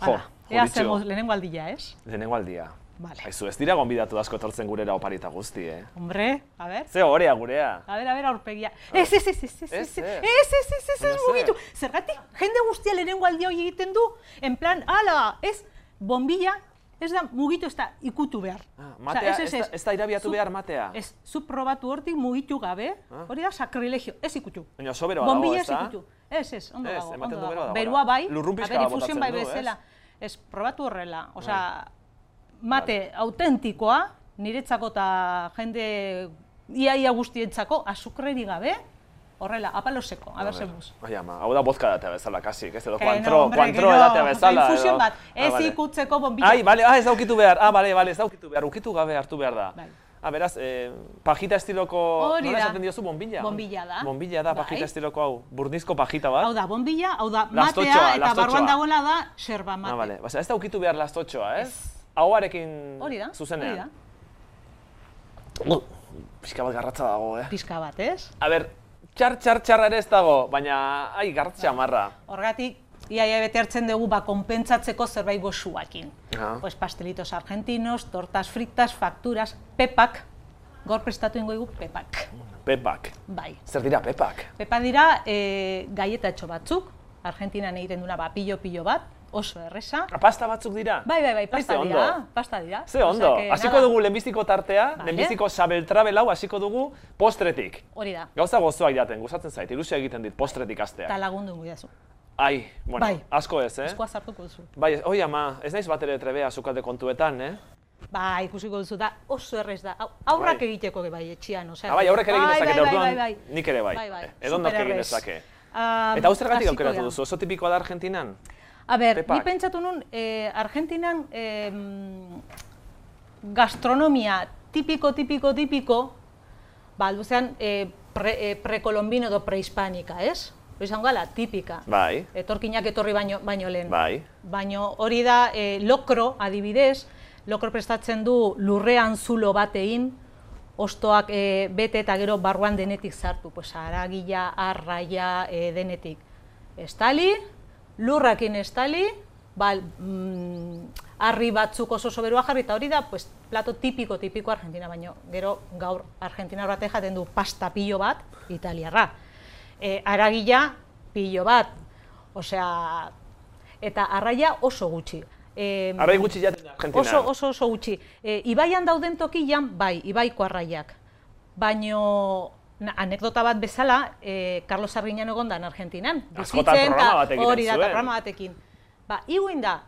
Jo, ea zemos lehenengo aldia, ez? Lehenengo aldia. Vale. Aizu, ez dira gonbidatu asko etortzen gurera oparita guzti, eh? Hombre, a ver. Ze horea gurea. A ver, a ver, aurpegia. Ez, ez, ez, ez, ez, ez, Ez, ez, ez. ez, ez, zer? mugitu. Zergatik, jende guztia lehenengo aldia hori egiten du, en plan, ala, ez, bombilla, ez da mugitu, ez da ikutu behar. Ah, matea, ez, da, ez da irabiatu Zu- behar matea. Ez, zu probatu hortik mugitu gabe, Ah. hori da sakrilegio, ez ikutu. Baina oso beroa dago, ez ez da? ikutu. Ez, ez, ondo Ez, dago, ondo dago. Berua bai, Lurrun a pixka ber, bat infusioen botatzen bai ez? bezala. Ez, probatu horrela, osea, mate autentikoa, niretzako eta jende iaia guztientzako, azukreri gabe, horrela, apaloseko, a ber, zemuz. Ai ama, hau da bozka datea bezala, kasik, ez edo kuantro, no, kuantro edatea bezala. Infusion bat, ez Ah, ikutzeko bombilla. Ai, bale, ah, ez daukitu behar, ah, bale, bale, ez daukitu behar, ukitu gabe hartu behar da. Bai. Ah, beraz, eh, pajita estiloko, Hori nola esaten diozu, bombilla? Bombilla da. Bombilla da, Bai. pajita estiloko hau, burnizko pajita bat. Hau da, bombilla, hau da, Lastotxoa, matea, eta lastotxoa. barruan dagoela da, xerba mate. Ah, bale, Basa, ez daukitu behar lastotxoa, ez? Ahoarekin Hori da, zuzenean. hori da. Pixka bat garratza dago, eh? Pizka bat, ez? A ber, txar, txar, txarra ere ez dago, baina, ai, garratza marra. Horgatik, iaia bete hartzen dugu ba, konpentsatzeko zerbait goxuakin. Ah. Pues pastelitos argentinos, tortas fritas, fakturas, pepak, gaur prestatu ingo dugu pepak. Pepak. Bai. Zer dira pepak? Pepa dira e, gaietatxo batzuk, Argentinan egiten duna ba, pilo-pilo bat, oso erresa. Ah, Pasta batzuk dira? Bai, bai, bai, pasta Ze dira, ondo. pasta dira. Ze ondo, hasiko dugu lehenbiziko tartea, Vale. lehenbiziko sabeltrabel hau hasiko dugu postretik. Hori da, Gauza gozoak jaten, gustatzen zait, ilusio egiten dit postretik astea. eta lagundu diazu. Ai, bueno, Bai. asko ez, eh? Eskoa sartuko duzu. Bai, oi ama, ez naiz bat ere trebea sukalde kontuetan, eh? Ba, ikusiko duzu da, oso errez da. Aurrak Bai. egiteko bai, etxian, osea. Ah, bai, aurrek ere egin Bai, dezakete, bai, bai, orduan bai, bai. nik ere bai. Bai, bai, Edonork egin dezake. Ah, Eta hau zergatik aukeratu duzu, oso tipikoa da Argentinan? A ber, Pepak. ni pentsatu nun, eh, Argentinan eh, gastronomia tipiko, tipiko, tipiko, ba, luzean, eh, pre, eh, prekolombino edo prehispanika, ez? Izango gala, tipika. Bai, Etorkinak etorri baino, baino lehen. bai. Baino hori da eh, lokro, adibidez, lokro prestatzen du lurrean zulo bat egin, ostoak eh, bete eta gero barruan denetik sartu, pues aragila, arraia, eh, denetik. Estali, lurrakin estali, bal, mm, harri batzuk oso beroa jarri, eta hori da, pues, plato tipiko, tipiko Argentina, baino gero gaur Argentinar batek jaten du pasta pilo bat, italiarra. E, aragila pilo bat, osea, eta arraia oso gutxi. E, Arrai gutxi jaten da Argentinan. Oso, oso, oso gutxi. E, ibaian dauden tokian, bai, ibaiko arraiak. Baino, anekdota bat bezala, e, Carlos Sargiñan egondan Argentinan. Askotan bizitzen, programa ta bat egiten Hori da, eta programa batekin. Ba, iguin da,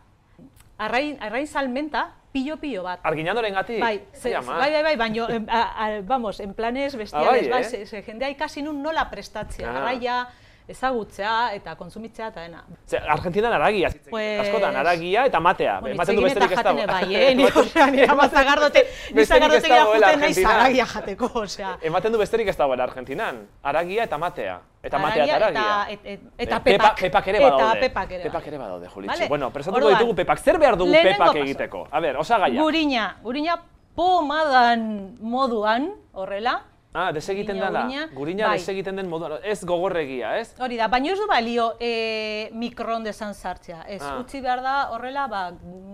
arrain, arrain salmenta, pilo-pilo bat. Arginandoren gati? Bai, ze, bai, bai, bai, baino, a, a, vamos, en planes bestiales, Ah, bai, bai, eh? ze, ze, jendea ikasi nun nola prestatzea, Ah. arraia, ezagutzea eta kontsumitzea eta dena. Ze, Argentinan aragia, zitzen. Pues- askotan aragia eta matea. Bueno, Ematen du besterik ez dago. bai, eh? Ni, osea, ni ama zagardote, ni dagoela juten naiz aragia jateko, osea. Ematen du besterik ez dagoela Argentinan. Aragia eta matea. Eta matea eta Aragia et, et, eta pepak. pepak ere badaude. Eta pepak ere. Pepak ere badaude, Julitxo. Vale. Bueno, Orduan, ditugu pepak. Zer behar dugu pepak egiteko? A ber, osagaia. Gurina, gurina pomadan moduan, horrela. Ah, desegiten dela. gurina, bai. desegiten den moduan. Ez gogorregia, ez? Hori da, baina ez du balio e, mikroondesan sartzea. Ez, Ah. utzi behar da horrela, ba,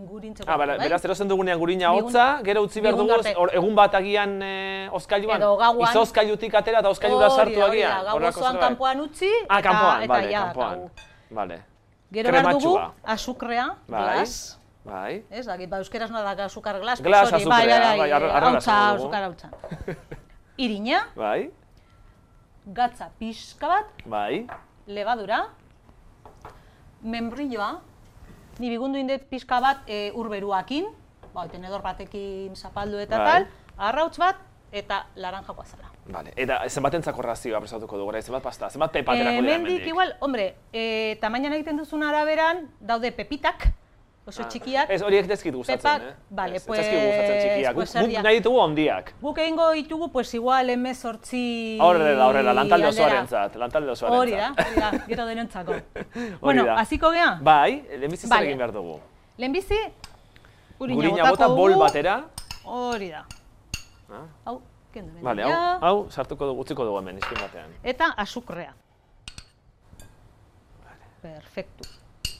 gurintzeko. Ah, bera, bai? beraz, erosten dugunean gurina hotza, gero utzi behar dugu, hor, egun bat agian e, oskailuan, Edo gauan. izozkailutik atera eta oskailura sartu da, hori agian. da, Gau kanpoan utzi, Ah, eta, kanpoan, eta bale, ja, kanpoan. Vale. Gero behar dugu, azukrea, Bai, glas. bai. Ez, dakit, ba, euskeraz nola da azukar glas. Glas, hori, azukrea, bai, bai, bai, bai, esango dugu. azukar hautsa. Irina, Bai, gatza pixka bat, bai. lebadura, membrilloa, ni bigundu indet pixka bat e, urberuakin, ba, tenedor batekin zapaldu eta Bai. tal, arrautz bat, eta laranjako azala. Vale. Eta zenbatentzako razioa prestatuko dugu, zenbat pasta, zenbat pepa aterako dira hemendik, hemendik? igual, hombre, e, tamainan egiten duzun araberan, daude pepitak, oso Ah, txikiak, Ez horiek dezkit gustatzen, Pepak, eh? vale, ez, ez zaizkit gustatzen pues- txikiak. Guk, pues zer guk nahi ditugu ondiak. Guk egingo ditugu, pues igual emezortzi... Horrela, horrela, lantalde aldera. osoarentzat, lantalde osoarentzat. Hori da, hori da, gero denontzako. Bueno, da. hasiko gea? Bai, lehenbizi zer Vale. egin behar dugu. Lehenbizi, gurina, Gurina botako bota bol batera. Hori da. Ah, Hau, kendu Vale, hau, hau sartuko dugu, utziko dugu hemen, izkin batean. Eta azukrea. Perfecto.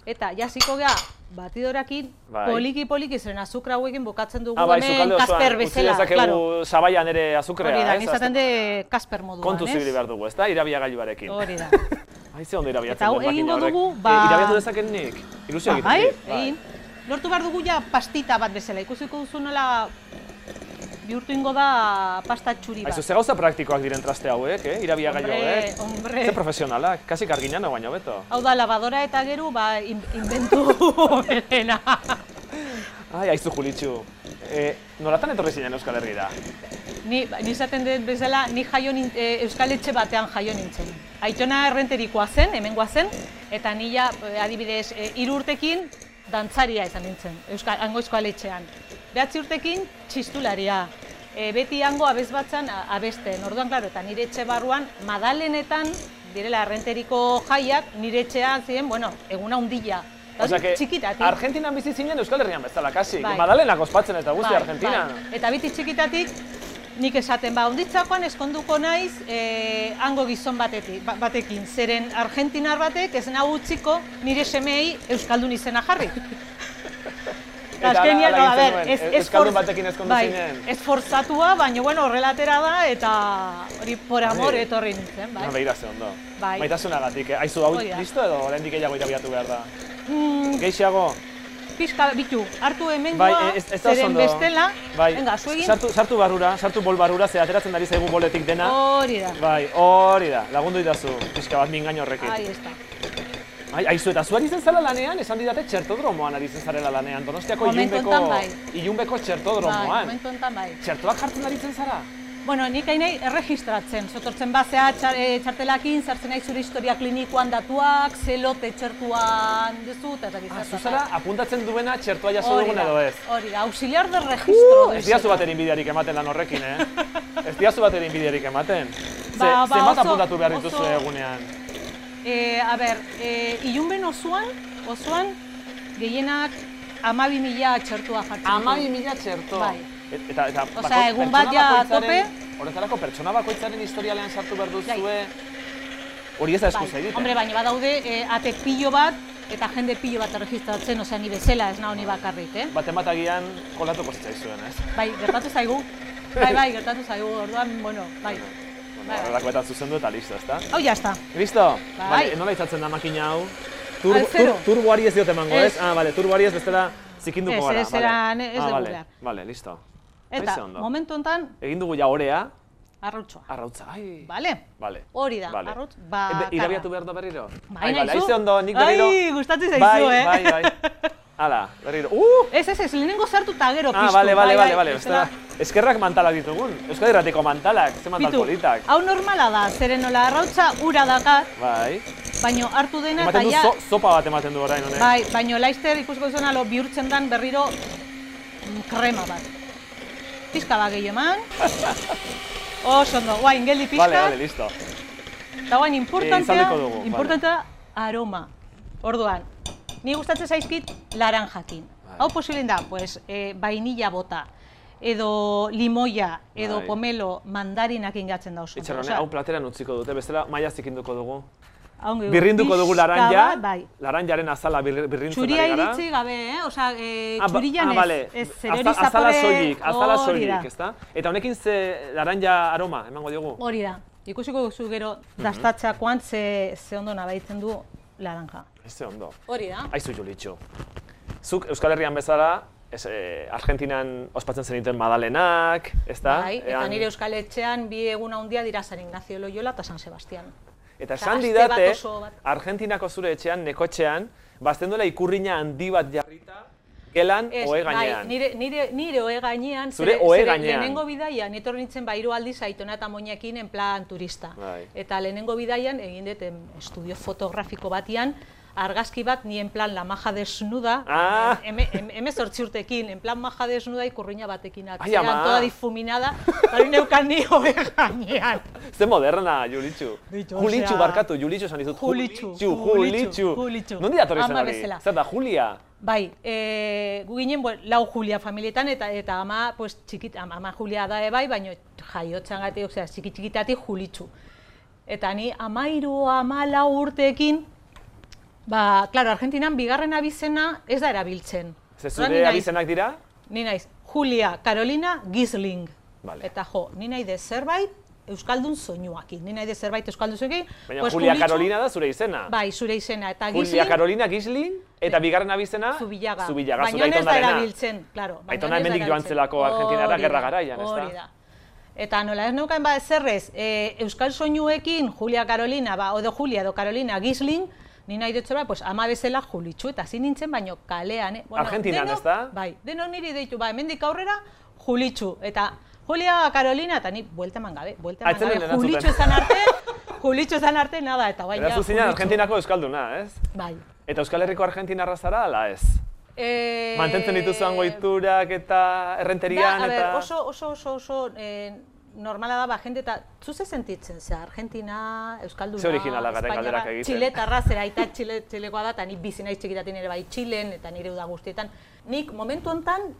Eta jasiko gea batidorakin, Bai. poliki poliki zeren azukra hauekin bukatzen dugu Ah, bai, hemen kasper bezala, claro. sabaian ere azukrea, Hori da, ez? nizaten de kasper moduan, Kontu zibili behar dugu, ez da? Irabiagailuarekin. Hori da. Ai, ze ondo irabiatzen Eta hau egingo dugu, E, ba- irabiatu dezaken nik? Ilusio egiten bai, dit. egin. Lortu behar dugu ja pastita bat bezala. Ikusiko duzu nola bihurtu ingo da pasta txuri bat. Aizu, ze gauza praktikoak diren traste hauek, eh? Irabiagailu Hombre, hauek. hombre. Ze profesionalak, kasi karginan hau baino beto. Hau da, lavadora eta gero, ba, in, inventu berena. Ai, aizu Julitxu. E, nolatan etorri zinen Euskal Herrira? Ni, ba, ni izaten dut bezala, ni jaio e, Euskal Etxe batean jaio nintzen. Aitona errenterikoa zen, hemengoa zen, eta ni ja, e, adibidez, e, hiru urtekin dantzaria izan nintzen, Euskal, hango Euskal. Behatzi urtekin txistularia, e, beti hango abez batzan a- abesten. Orduan, klaro, eta nire etxe barruan, madalenetan, direla errenteriko jaiak, nire etxean ziren, bueno, eguna hundila. Que txikitatik. Argentinan bizi zinen Euskal Herrian bezala, kasi. Bai. Madalenak ospatzen eta guzti Bai, Argentinan. bai. Eta biti txikitatik, nik esaten, ba, onditzakoan eskonduko naiz eh, hango gizon batetik, ba- batekin. Zeren argentinar batek ez nahu utziko nire semei Euskaldun izena jarri. Hala no, a ber, ez, ez Euskaldun batekin ezkondu bai, zinen. Ez forzatua, baina bueno, horrela atera da eta hori por amor Bai. etorri nintzen, bai. No, behira ze ondo. Bai. Maitasunagatik, eh? Aizu, hau listo edo oraindik gehiago irabiatu behar da? Mm, Geixiago? pixka bitu, hartu hemengoa, Bai, ez, ez zeren ondo. bestela, bai. venga, zu egin, Sartu, sartu barrura, sartu bol barrura, ze ateratzen ari zaigu boletik dena. hori da, Bai, hori da, lagundu idazu, pixka bat mingaino horrekin. ahí está. Ai, aizu, eta zu ari zen zara lanean, esan didate txertodromoan ari zen zarela lanean, donostiako ilunbeko, bai. ilunbeko Bai, txertodromoan. momentu honetan bai. Txertoak jartzen ari zen zara? Bueno, nik hainei erregistratzen, sotortzen bazea txar, e, txartelakin, sartzen nahi zure historia klinikoan datuak, zelote txertuan duzu, eta ez Ah, dakit zu zara apuntatzen duena txertoa jaso dugun edo ez? hori da, auxiliar de registro. Uh, ez diazu bat inbidiarik ematen lan horrekin, eh? ez diazu bat inbidiarik ematen. Ze, Ba, ba, zenbat apuntatu behar dituzu egunean? E, a ber, e, ilunben osoan, osoan, gehienak amabi mila txertua jartzen. Amabi mila txerto. Bai. Et- Eta, eta Osea, bako- egun bat ja bakoitzaren- Horretarako pertsona bakoitzaren historialean sartu behar duzue, hori ez da Bai, eskuza egiten. hombre, baina badaude e, ate pilo bat, eta jende pilo bat erregistratzen, osea, ni bezala ez naho ni bakarrik, eh? Baten bat agian kolatuko zitzaizuen, ez? Bai, gertatu zaigu. Bai, bai, gertatu zaigu, orduan, bueno, bai. Bai. horrelakoetan zuzendu eta listo, ezta? Hau ja está. Listo? Bai. Vale, nola izatzen da makina hau? Tur, tur, turboari ez diote emango, ez? Ez. Ah, bale, turboari ez bestela zikinduko Ez, gara. ez, vale. eran- ez ah, vale. Vale, listo. Eta, momentu honetan, Egin dugu ja orea, arrautzoa. arrautza, ai. Vale? Vale. Hori da, Vale. arrautz, Ebe, bakarra. irabiatu behar da berriro? Bai, Ai, vale, nahizu? haize ondo, nik berriro. Ai, gustatzen zaizu, bai, eh? Bai, bai, Hala, berriro. Uh! Ez, ez, ez, lehenengo sartu eta gero Ah, piztu. bale, bale, bai, bale, bai, bale. bestela- eskerrak mantalak ditugun. Euskadi Irratiko mantalak, ze mantal Bitu, politak. hau normala da, zeren nola arrautza ura dakar, Bai. baino hartu dena eta Ematen du ja... zopa bat ematen du orain honek. Bai, baino laizter ikusiko zuena lo bihurtzen dan berriro mm, krema bat. Pizka bat gehiago eman. Oso ondo, guain, geldi pizka. Vale, vale, listo. Eta guain, importantea, dugu, importantea aroma. Orduan, ni gustatzen zaizkit laranjakin. Bai. Hau posiblien da, pues, e, vainilla bota, edo limoia, edo Bai. pomelo, mandarinakin gatzen da oso. ondo. Itxaron, Osea, hau plateran utziko dute, bestela maia zikinduko dugu. ongi, Birrinduko dugu laranja, Bai. laranjaren azala bir, birrintzen Txuria ari gara. iritsi gabe, eh? Osea, e, Ah, ba- txurian ah, ez, vale. ez, Aza- zerori azala zapore... soilik, azala soilik, ezta? Eta honekin ze laranja aroma, emango diogu? Hori da. Ikusiko duzu gero Mhm. dastatxakoan ze, ze ondo nabaitzen du laranja. Ez ondo. Hori da. Aizu Julitxo. Zuk Euskal Herrian bezala, ez, eh, Argentinan ospatzen zeniten madalenak, ezta? Bai, eta Ean- nire Euskal Etxean bi egun handia dira San Ignacio Loyola eta San Sebastián. Eta esan didate. Argentinako zure etxean, nekotxean, bazten duela ikurrina handi bat jarrita, gelan Ez, ohe bai, gainean. nire, nire, nire ohe gainean, Zure ohe gainean. lehenengo bidaian, etorri nintzen bairu aldiz aitona eta moinekin en plan turista. Bai. Eta lehenengo bidaian, egin dut estudio fotografiko batian, argazki bat ni en plan la maja desnuda, Ah. eme, em, emezortzi urtekin, en plan maja desnuda ikurriña batekin atzean, toda difuminada, eta hori neukan ni ohe gainean. Ze moderna, Julitxu. Julitxu osea- barkatu, Julitxu esan dizut. Julitxu, Julitxu, Julitxu, Julitxu. Nondi datorri zen hori? Zer da, Julia? Bai, e, gu ginen bueno, lau Julia familietan eta eta ama pues txikit ama, ama Julia da ere bai, baino jaiotzan gati, osea, txiki txikitatik Julitxu. Eta ni amairu ama lau urteekin Ba, claro, Argentinan bigarren abizena ez da erabiltzen. Ze ni zure abizenak dira? Ni naiz, Julia Carolina Gisling. Vale. Eta jo, ni nahi de zerbait Euskaldun soinuakin. Ni nahi de zerbait Euskaldun soinuakin. Baina pues Julia Julitxu- Carolina da zure izena. Bai, zure izena. Eta Julia Gisling, Carolina Gisling, eta bigarren abizena Zubillaga. Zubillaga, Baina zure ez da aitonarena. erabiltzen, claro. baina Aitona hemendik joan zelako Argentinara gerra garaian, ez da? Hori da. Eta nola ez neukan ba zerrez, e, Euskal soinuekin Julia Carolina, ba, odo Julia edo Carolina Gisling, ni nahi dut zerbait, pues ama bezala Julitxu, eta zin nintzen, baino kalean, eh? Argentinan, denok- ez da? Bai, denok niri deitu, ba, hemendik aurrera Julitxu, eta Julia Carolina, eta ni buelta eman gabe, buelta eman Aitzen gabe. Julitxu ezan arte, Julitxu ezan arte, nada, eta bai, Beraz, ja. Argentinako Euskalduna, ez? Bai. Eta Euskal Herriko Argentinarra zara, ala ez? E, Mantentzen dituzuan goiturak eta errenterian da, a ber, eta... oso, oso, oso, oso eh, normala da, ba, jende eta zuze sentitzen, ze Argentina, Euskalduna, Ze originala garen Espainiarra, galderak egiten. Txiletarra, zera aita Txile, Txilekoa da, eta ni bizi naiz txikitatik ere bai Txilen, eta nire uda guztietan. Nik momentu hontan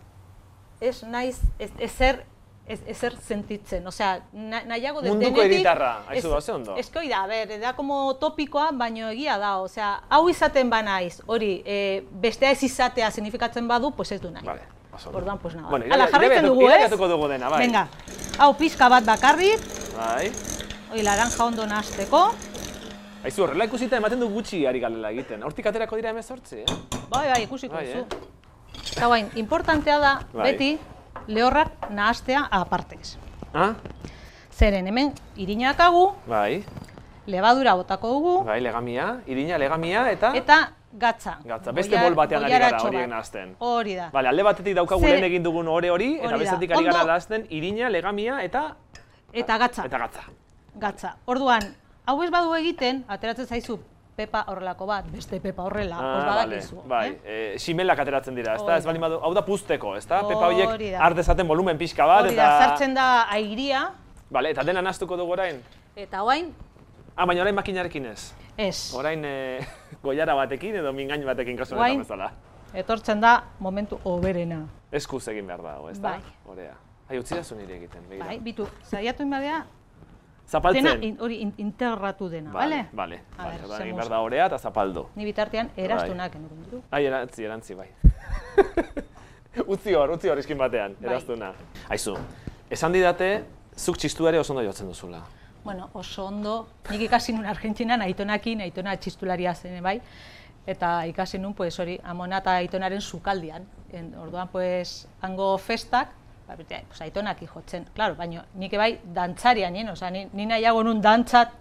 ez naiz, ez, ezer, ez, ezer sentitzen, osea, na, nahiago de, Munduko denetik- hiritarra, aizu ez- da, ondo? Ez da, ber, da como topikoa, baino egia da, osea, hau izaten ba naiz, hori, e, bestea ez izatea signifikatzen badu, pues ez du nahi. Vale, oso. Orduan, pues nada. Bueno, irabiatu- jarraitzen dugu, ez? irabiatuko dugu dena, bai. Venga, hau pixka bat bakarrik, Bai. hori laranja ondo nahasteko. Aizu, horrela ikusita ematen du gutxi ari galela egiten. Hortik aterako dira emezortzi, eh? Bai, bai, ikusiko Bai, duzu. eh? Eta guain, importantea da, Bai. beti, lehorrak nahastea apartez. Ah? Zeren, hemen, irinakagu, Bai, lebadura botako dugu, bai, legamia, irina, legamia, eta... eta gatza. Gatza, beste Goiar- bol batean ari gara horien nahazten. Hori da. Vale, alde batetik daukagu Ze- lehen egin dugun ore hori, eta Hori bestetik ari gara nahazten irina, legamia, eta... Eta gatza. Eta gatza. Gatza. Orduan, hau ez badu egiten, ateratzen zaizu pepa horrelako bat, beste pepa horrela, Ah, os vale, badakizu. bai, eh? eh, simelak ateratzen dira, ezta? Hori Ez baldin badu, hau da puzteko, ezta? Hori Pepa horiek har dezaten volumen pixka bat, Hori eta... da, sartzen da airia, Vale, eta dena nahastuko dugu orain? eta orain, Ah, baina orain makinarekin ez. ez. Orain eh, goiara batekin edo mingain batekin kasu honetan bezala. Etortzen da momentu oberena. Eskuz egin behar dago, ezta? Bai. Orea. Ai, utzi da zu nire egiten, begira. Bai, bitu, saiatu inbadea, Zapaltzen. dena hori in- integratu dena, bale? Ber, Orduan egin behar da orea eta zapaldu. Ni bitartean eraztunak Bai. ditu. Ai, erantzi, erantzi, bai. utzi hor, utzi hor iskin batean, Bai. eraztuna. Aizu, esan didate, zuk txistu ere oso ondo jotzen duzula. Bueno, oso ondo, nik ikasi nun Argentinan aitonakin, aitona txistularia zen bai, eta ikasi nun, pues, hori, amona eta aitonaren sukaldian. En, orduan, pues, hango festak, ba, pues, aitonaki jotzen, claro, baina nik bai dantzaria nien, osea, ni, ni nahiago nun dantzat,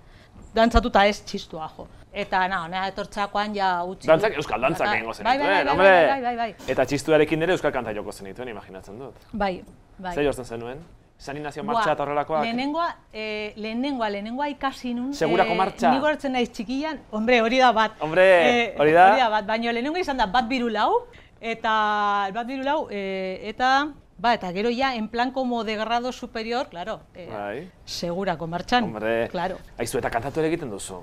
dantzatuta ez txistua jo. Eta, na, nena etortzakoan ja utzi. Dantzak, euskal dantzak Bai, egingo bai, bai, zenituen, bai, hombre! bai, bai, bai, bai, Eta txistuarekin ere euskal kanta joko zenituen, imaginatzen dut. bai, bai. Zer josten zenuen? Saninazio Buah, martxa eta horrelakoak? Lehenengoa, eh, lehenengoa, lehenengoa ikasi nun. Segurako martxa? Ni gortzen naiz txikian, hombre, hori da bat. Hombre, Eh, hori da? Hori da bat, baina lehenengo izan da bat biru lau, eta bat biru lau, eh, eta, ba, eta gero ja, en plan como de grado superior, claro, eh, Bai. segurako martxan. Hombre, Claro, aizu eta kantatu ere egiten duzu.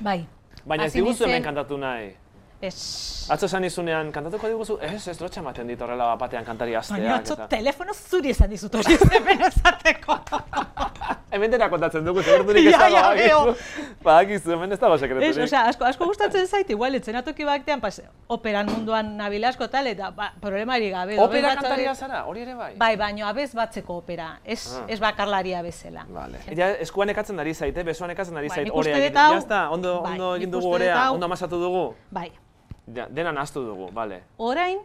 bai. Baina ez diguzu hemen kantatu nahi. Ez. Atzo esan izunean, kantatuko diguzu, ez, ez lotxa ematen dit horrela bat batean kantari asteak. Baina atzo eta- telefono zuri esan dizut hori zemen esateko. Hemen dena kontatzen dugu, sekreturik ez Ja, dago, ja, badakizu. Badakizu, hemen ez dago Ez, sekreturik. osea, asko, asko gustatzen zait, igual, etzenatoki batean, pas, operan munduan nabil asko tal, eta ba, problemari gabe. Opera kantaria zara, hori ere bai? Bai, baino abez batzeko opera, ez, Ah. ez bakarlaria bezala. Vale. Ja, eskuan ekatzen ari zaite, besoan ekatzen ari Bai, zait, nik uste orea dut egiten. hau- Ya está, ondo, bai, ondo egin nik dugu orea, ondo amasatu dugu. Bai, Ja, dena nahastu dugu, vale. orain,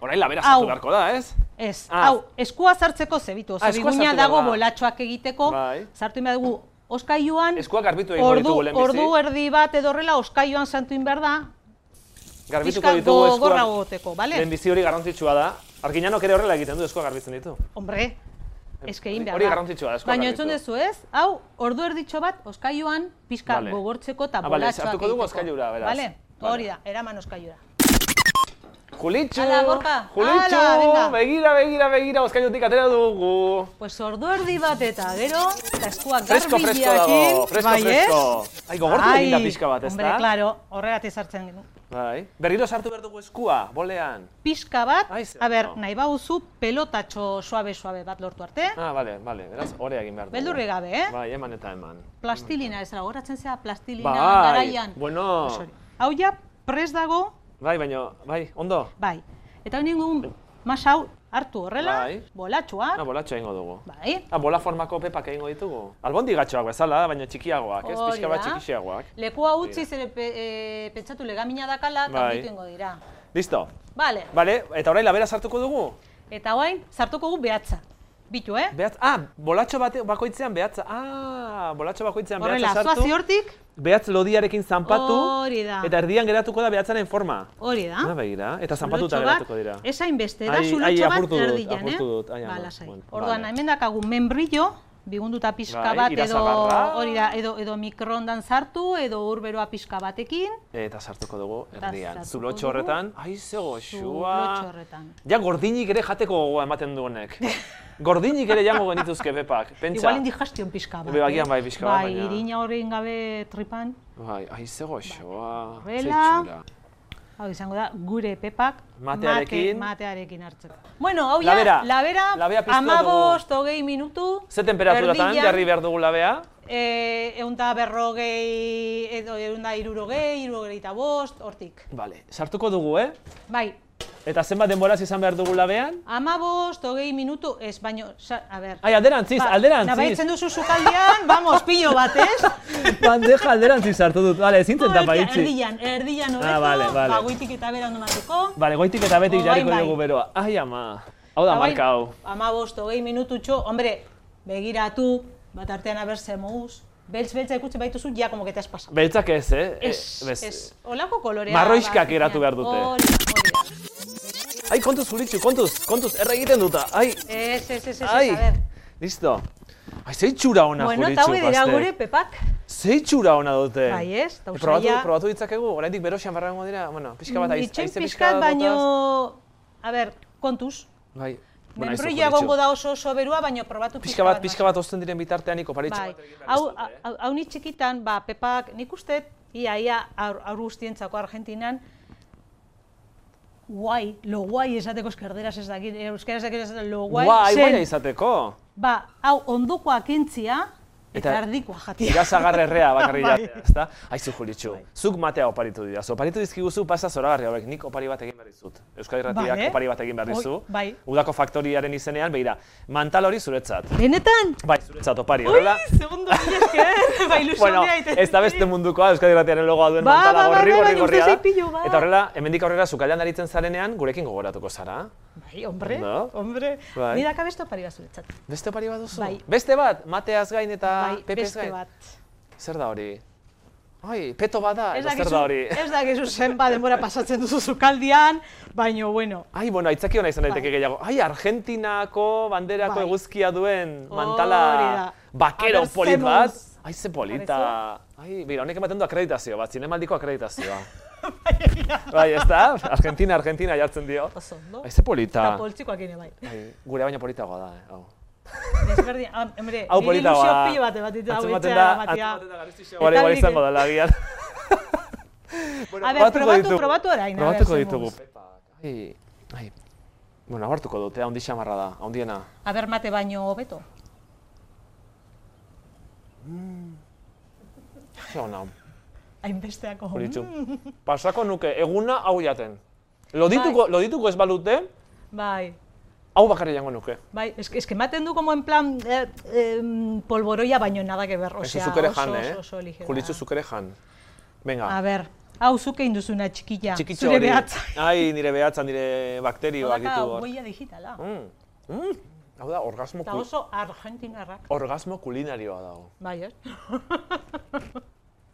Orain labera sartu beharko da, ez? ez, Ah. hau, eskua sartzeko zebitu, Ah, zebiguina sartu dago behar da. bolatxoak egiteko, Bai. sartu inbehar dugu, oskailuan, Eskuak garbitu egingo ordu, ditugu lehenbizi. ordu erdi bat edo horrela oskailuan santu behar da, Garbituko ditugu eskuak. goteko, bale? Lehenbizi hori garrantzitsua da. Arginanok ere horrela egiten du, eskuak garbitzen ditu. Hombre, eske egin behar Hori da. garrantzitsua da, Baina entzun duzu ez, hau, ordu erditxo bat, oskailuan, pixka Vale. gogortzeko eta Ah, bale, bolatxoak sartuko dugu egiteko. oskailura, beraz. Bale? Vale. Hori da, eraman oskailura. Julitxu! Hala, Gorka, Julitxu! Begira, begira, begira, oskailutik atera dugu. Pues ordu erdi bat eta gero, eta eskuak Fresko, fresko dago, fresko, bai, fresko. Ai, gogortu Bai, egin da pixka bat, ez Hombre, da? claro, horregatik sartzen genu. Bai. Berriro sartu behar dugu eskua, bolean. Pixka bat, Ai, a ber, nahi bauzu pelotatxo suabe-suabe bat lortu arte, Ah, bale, bale, beraz, hori egin behar dugu. beldurri gabe, eh? Bai, eman eta eman. Plastilina, ez da, goratzen zea plastilina Bai, garaian. bueno. Pues hori. Hau ja, pres dago, Bai, baina, bai, ondo? bai. Eta hori ningun masa hau hartu horrela, Bai. bolatxoak, Ah, bolatxo egingo dugu. bai. Ah, bola formako pepak egingo ditugu. Albondi gatxoak bezala, baina txikiagoak, ez? Pixka bat txikiagoak. Lekua utzi zere pe, e, pentsatu legamina dakala, Bai. ingo dira. Listo. Vale. Bale, eta orain labera sartuko dugu? Eta orain sartuko gu behatza. Bitu, eh? Behatz, ah, bolatxo bate, bakoitzean behatza. Ah, bolatxo bakoitzean Horrela, behatza zoazi sartu. hortik, Behatz lodiarekin zanpatu. Hori da. Eta erdian geratuko da behatzaren forma. hori da. Ah, begira, eta zanpatuta geratuko dira. Esain beste, da Ai, ai, zulotxo bat apurtu dut, erdian, eh? apurtu dut, ai, ama, Ba, lasai. bueno, Orduan, hemen dakagu membrillo, bigunduta pixka Bai, bat, edo, hori da, edo, edo mikroondan sartu, edo urberoa pixka batekin, Eta sartuko dugu erdian. Zulotxo horretan, ai, ze goxua. horretan. Ja, gordinik ere jateko gogoa ematen du honek. gordinik ere jango genituzke pepak, pentsa. Igual indigestion pixka bat. Be, eh? bai, pixka bat, Bai, irina horrein gabe tripan, Bai, ai, ze Horrela. txura. Hau izango da, gure pepak Matearekin. mate, matearekin hartzeko. Bueno, hau ja, Labera. labera, amabost, hogei minutu, Ze temperaturatan jarri behar dugu labea? Eh, eunta berrogei, edo eunta irurogei, irurogeita bost, hortik. Vale, sartuko dugu, eh? Bai, Eta zenbat denboraz izan behar dugu labean? ama bost, hogei minutu, ez, baino, sa, a ber. Ai, alderantziz, Ba, alderantziz. Nabaitzen duzu sukaldean, vamos, pillo bat, ez? Bandeja alderantziz sartu dut. Vale, ezin zen tapa itxi. Erdian, erdian hobeto, Ah, vale, vale. ba, goitik eta bera ondo matuko. Vale, goitik eta betik Orain jarriko bai. dugu beroa. Ai, ama. Hau da Eta marka hau. Ama bost, hogei minututxo, hombre, begiratu, bat artean aber zemuz, beltz beltza ikutzen baituzu, ja, como que te has pasado. Beltzak ez, eh? Ez, Eh, ez, olako kolorea. Marroixkak bat, eratu behar dute. Hori, hori. Ai, kontuz, Julitxu, kontuz, kontuz, erra egiten duta. Ai, Ez, ez, ez, ez, ai. a ber. Listo. Ai, zei txura ona, Bueno, Julitxu, hau dira gure pepak. Zei txura ona dute. Bai, ez, eta Eh, Probatu, probatu ditzakegu, oraindik beroxean barrango dira, bueno, pixka bat aiz, Itxoin aize pixka baino, a ber, kontuz. Bai. Bueno, Membrillo Julitxu. egongo da oso oso berua, baino probatu Pixka bat, pixka bat osten diren bitartean niko paritxo Bai, bat hau, hau, hau ni txikitan, ba, pepak, nik uste, ia, ia, aur, aur guztientzako Argentinan, guai, lo guai esateko eskerderaz ez dakit, euskaraz ez dakit lo guai, Guai, zen, guaia izateko. ba, hau ondokoa kentzia, eta, erdikoa jatia. Irasagarrerrea bakarri Bai. jatea, ezta? Aizu Julitxu, zuk matea oparitu dira. Oparitu dizkiguzu pasa zoragarri hauek, nik opari bat egin behar dizut. Euskadi Irratiak Bale. opari bat egin behar dizu. bai. Udako faktoriaren izenean, begira, mantal hori zuretzat. Benetan? Bai, zuretzat opari, horrela. Ui, segundo, esker, ba, ilusioa Bueno, ez da beste mundukoa, Euskadi Irratiaren logoa duen Ba, mantala ba, ba, gorri ba, gorri baina gorria. pilo bat. Eta horrela, hemendik aurrera sukaldean aritzen zarenean, gurekin gogoratuko zara. Bai, hombre, Ondo. hombre. Bai. Ni daka beste opari bat zuretzat. Beste opari bat duzu? Bai. Beste bat, mateaz gain eta bai, pepez beste gain? bat. Zer da hori? Ai, peto bada, Ez edo zer da hori? ez dakizu zenba denbora pasatzen duzu zukaldian, baino, bueno. Ai, bueno, aitzaki hona izan daiteke Bai. gehiago. Ai, Argentinako banderako Bai. eguzkia duen mantala da. bakero polit bat. Ai, ze polita. Ai, bera, honek ematen du akreditazio bat, zinemaldiko akreditazioa. bai, ez da? Argentina, Argentina jartzen dio. Oso ondo. Ai, ze polita. Eta poltsikoak ere bai. Ai, gure baina politagoa da, eh, hau. Desberdin, ah, hombre, Hau politagoa. ilusio pilo bat ematen hau etxea da, da garestixo hori igual izango nik- dela agian. bueno, A ber, probatu, probatu orain, Probatuko ditugu. Ai, ai. Bueno, agartuko dute, handi xamarra da, handiena. Aber mate baino hobeto. Ze ona, Hainbesteako. Mm. Pasako nuke, eguna hau jaten. Lodituko, lodituko ez balute, Bai. hau bakarri jango nuke. Bai, es que, es que ematen du como en plan eh, eh, polvoroia baino nada que ver, Eso osea, oso, jan, eh? oso, oso ligera. Julitxu zuk ere jan. Venga, A ber, hau zuke induzuna txikilla, txikitxo zure behatza. Ai, nire behatza, nire bakterioak ditu hor. huella digitala. Mm. Mm. Hau da, orgasmo, Eta oso argentinarrak. orgasmo kulinarioa dago. Bai, ez?